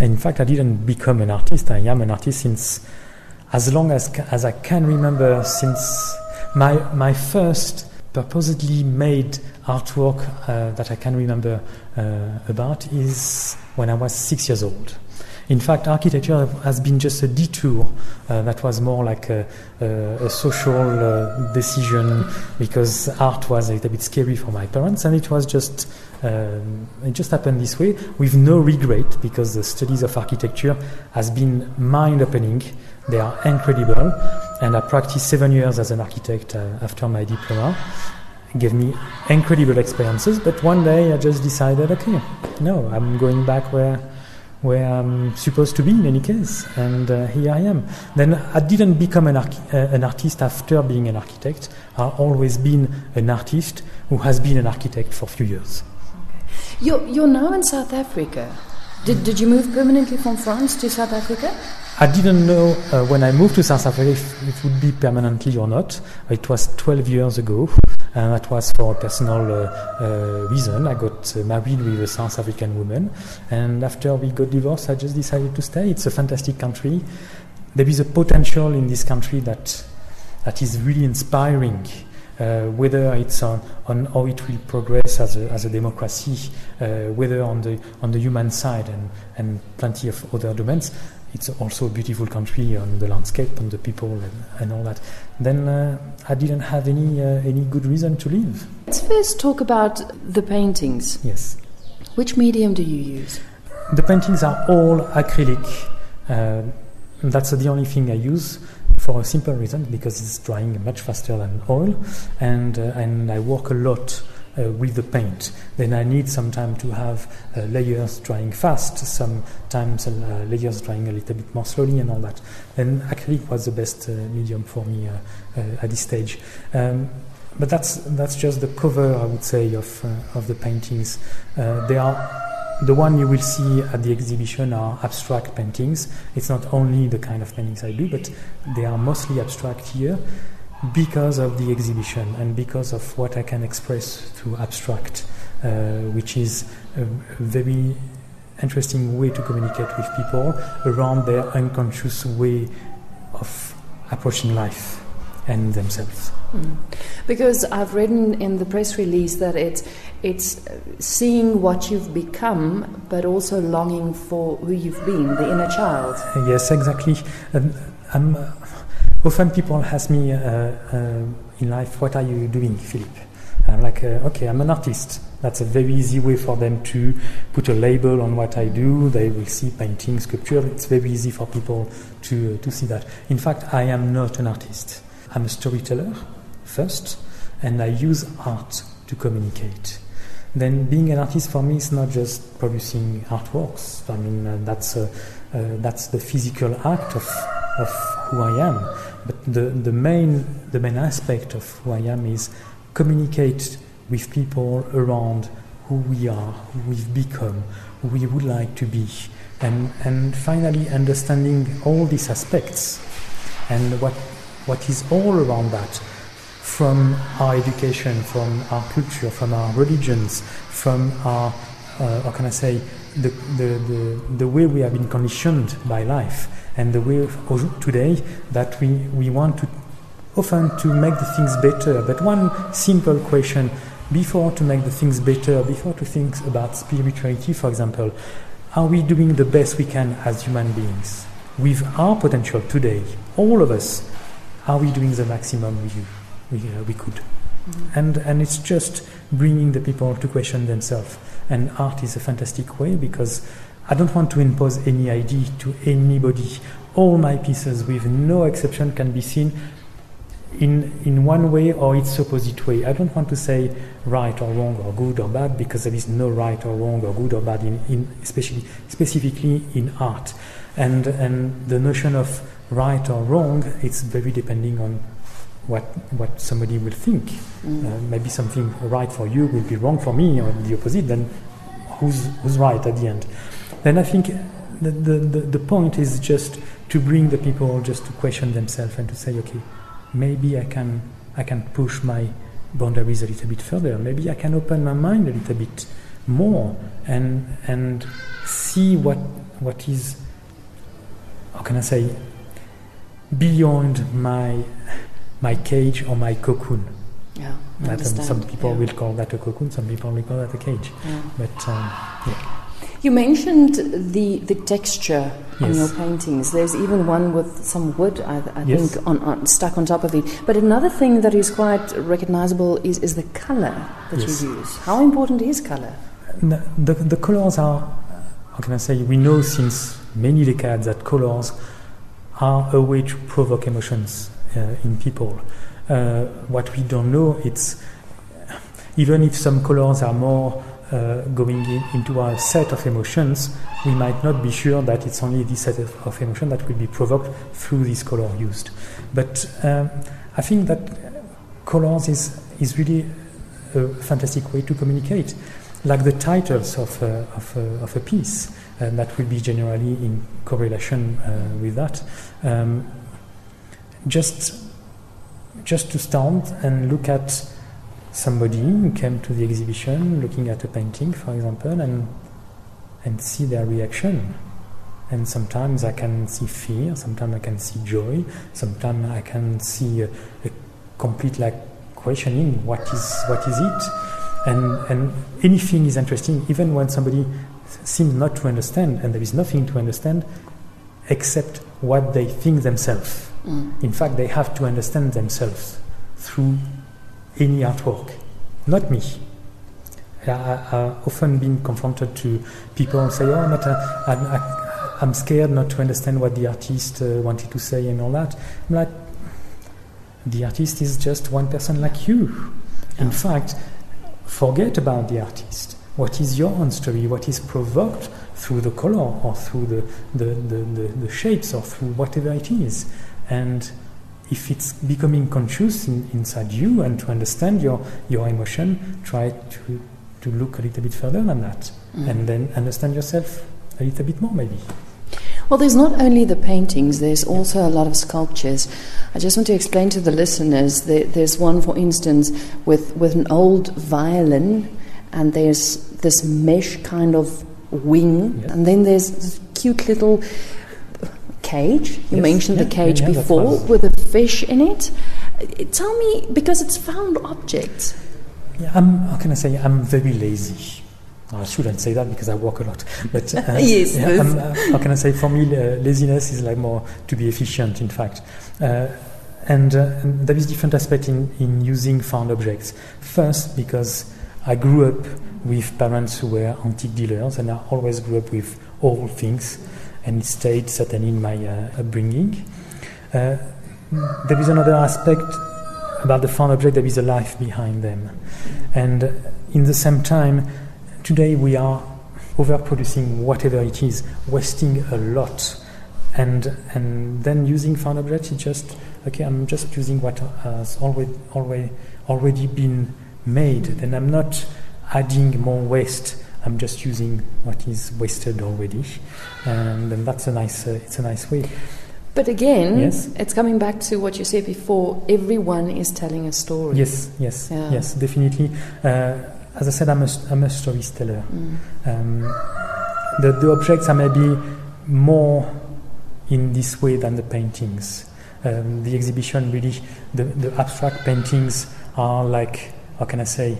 In fact, I didn't become an artist. I am an artist since as long as, as I can remember, since my, my first purposely made artwork uh, that I can remember uh, about is when I was six years old. In fact, architecture has been just a detour uh, that was more like a, a, a social uh, decision because art was a little bit scary for my parents, and it was just um, it just happened this way with no regret because the studies of architecture has been mind-opening. They are incredible, and I practiced seven years as an architect uh, after my diploma. It gave me incredible experiences, but one day I just decided, okay, no, I'm going back where where I'm supposed to be in any case, and uh, here I am. Then I didn't become an, archi- uh, an artist after being an architect. I've always been an artist who has been an architect for a few years. You're, you're now in South Africa. Did, did you move permanently from France to South Africa? I didn't know uh, when I moved to South Africa if it would be permanently or not. It was 12 years ago, and that was for a personal uh, uh, reason. I got uh, married with a South African woman, and after we got divorced, I just decided to stay. It's a fantastic country. There is a potential in this country that that is really inspiring. Uh, whether it's on, on how it will progress as a, as a democracy, uh, whether on the on the human side and, and plenty of other domains, it's also a beautiful country on the landscape, on the people, and, and all that. Then uh, I didn't have any uh, any good reason to leave. Let's first talk about the paintings. Yes, Which medium do you use? the paintings are all acrylic. Uh, that's the only thing I use for a simple reason because it's drying much faster than oil, and uh, and I work a lot uh, with the paint. Then I need some time to have uh, layers drying fast, sometimes uh, layers drying a little bit more slowly, and all that. And acrylic was the best uh, medium for me uh, uh, at this stage. Um, but that's that's just the cover, I would say, of of the paintings. They are the one you will see at the exhibition are abstract paintings. It's not only the kind of paintings I do, but they are mostly abstract here because of the exhibition and because of what I can express through abstract, uh, which is a, very interesting way to communicate with people around their unconscious way of approaching life and themselves. Because I've written in, the press release that it's it's seeing what you've become, but also longing for who you've been, the inner child. Yes, exactly. Um, I'm, often people ask me uh, uh, in life, "What are you doing, Philippe?" I'm like, uh, "Okay, I'm an artist." That's a very easy way for them to put a label on what I do. They will see painting, sculpture. It's very easy for people to to see that. In fact, I am not an artist. I'm a storyteller first, and I use art to communicate. Then being an artist for me is not just producing artworks. I mean, uh, that's uh, uh, that's the physical act of of who I am. But the, the main the main aspect of who I am is communicate with people around who we are, who we've become, who we would like to be, and and finally understanding all these aspects and what what is all around that from our education, from our culture, from our religions, from our, uh, how can I say, the, the, the, the way we have been conditioned by life and the way of today that we, we want to often to make the things better. But one simple question before to make the things better, before to think about spirituality, for example, are we doing the best we can as human beings? With our potential today, all of us, are we doing the maximum we, we, uh, we could? Mm-hmm. And, and it's just bringing the people to question themselves. And art is a fantastic way because I don't want to impose any idea to anybody. All my pieces, with no exception, can be seen in, in one way or its opposite way. I don't want to say right or wrong or good or bad because there is no right or wrong or good or bad in, in especially specifically in art. And and the notion of right or wrong it's very depending on what what somebody will think. Mm. Uh, maybe something right for you will be wrong for me or the opposite. Then who's who's right at the end? Then I think the, the, the, the point is just to bring the people just to question themselves and to say, okay, maybe I can I can push my boundaries a little bit further. Maybe I can open my mind a little bit more and and see what what is how can I say beyond my my cage or my cocoon. Yeah, I That, um, some people yeah. will call that a cocoon, some people will call that a cage. Yeah. But um, You mentioned the, the texture on Yes. your paintings. There's even one with some wood, I, I Yes. think, on, on, stuck on top of it. But another thing that is quite recognizable is, is the color that Yes. you use. How important is color? the, the, the colors are, how can I say, we know since many decades that colors are a way to provoke emotions in people. Uh, what we don't know, it's even if some colors are more uh, going in, into a set of emotions, we might not be sure that it's only this set of, of emotion that will be provoked through this color used. But um, I think that colors is, is really a fantastic way to communicate. Like the titles of a, of of a piece, uh, that will be generally in correlation uh, with that. Um, just, just to stand and look at somebody who came to the exhibition looking at a painting, for example, and, and see their reaction. And sometimes I can see fear, sometimes I can see joy, sometimes I can see a, a complete like questioning what is what is it, and and anything is interesting, even when somebody seems not to understand, and there is nothing to understand except what they think themselves. Mm. In fact, they have to understand themselves through any artwork, not me. I, I've often been confronted to people and say, "Oh, but uh, I'm, I, I'm scared not to understand what the artist uh, wanted to say and all that." I'm like, the artist is just one person like you. In Yeah. fact, forget about the artist. What is your own story? What is provoked through the color or through the, the, the, the, the shapes or through whatever it is? And if it's becoming conscious in, inside you and to understand your, your emotion, try to, to look a little bit further than that Mm. and then understand yourself a little bit more, maybe. Well, there's not only the paintings, there's also a lot of sculptures. I just want to explain to the listeners there, there's one, for instance, with, with an old violin, and there's this mesh kind of wing, and then there's this cute little cage. You Yes, mentioned yeah, the cage yeah, before with a fish in it. Tell me, because it's found objects. Yeah, I'm, how can I say? I'm very lazy. I shouldn't say that because I work a lot. But uh, Yes, yeah. I'm, uh, how can I say? For me, uh, laziness is like more to be efficient. In fact, uh, and, uh, and there is different aspect in, in using found objects. First, because I grew up with parents who were antique dealers, and I always grew up with old things, and it stayed certainly in my uh, upbringing. Uh, there is another aspect about the found object. There is a life behind them, and in the same time, today we are overproducing whatever it is, wasting a lot, and and then using found objects is just okay. I'm just using what has already already already been made. Then I'm not adding more waste. I'm just using what is wasted already, and, then that's a nice. Uh, it's a nice way. But again, Yes. it's coming back to what you said before everyone is telling a story. Yes, yes, Yeah. yes, definitely. Uh, as I said, I'm a, I'm a storyteller. Mm. Um, the, the objects are maybe more in this way than the paintings. Um, the exhibition really, the, the abstract paintings are like, how can I say,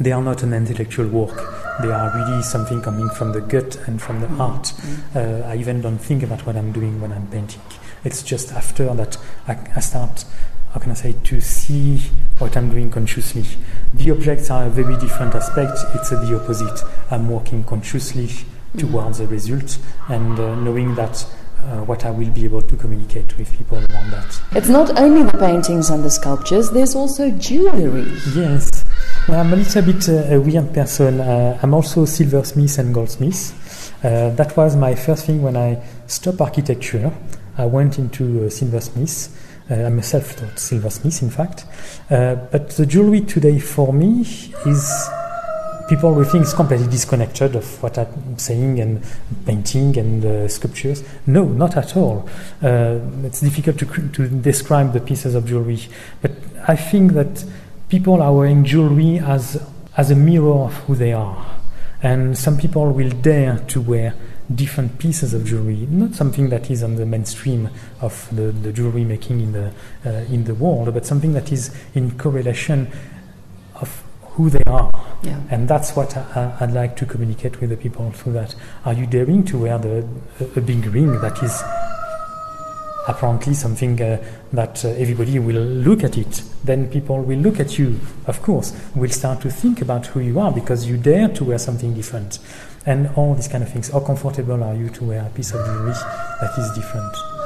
they are not an intellectual work. They are really something coming from the gut and from the Mm. heart. Uh, I even don't think about what I'm doing when I'm painting. It's just after that I, I start, how can I say, to see what I'm doing consciously. The objects are a very different aspect. It's uh, the opposite. I'm working consciously towards a result and uh, knowing that uh, what I will be able to communicate with people around that. It's not only the paintings and the sculptures, there's also jewellery. Yes, I'm a little bit uh, a weird person. Uh, I'm also silversmith and goldsmith. Uh, that was my first thing when I stopped architecture. I went into uh, silversmith. Uh, I'm a self-taught silversmith, in fact. Uh, but the jewelry today for me is people will think it's completely disconnected of what I'm saying and painting and uh, sculptures. No, not at all. Uh, it's difficult to, to describe the pieces of jewelry, but I think that people are wearing jewelry as as a mirror of who they are, and some people will dare to wear different pieces of jewelry, not something that is on the mainstream of the, the jewelry making in the uh, in the world, but something that is in correlation of who they are. Yeah. And that's what I, I'd like to communicate with the people through that. Are you daring to wear the, a, a big ring that is apparently something uh, that uh, everybody will look at it? Then people will look at you, of course, will start to think about who you are because you dare to wear something different. And all these kind of things. How comfortable are you to wear a piece of jewelry that is different?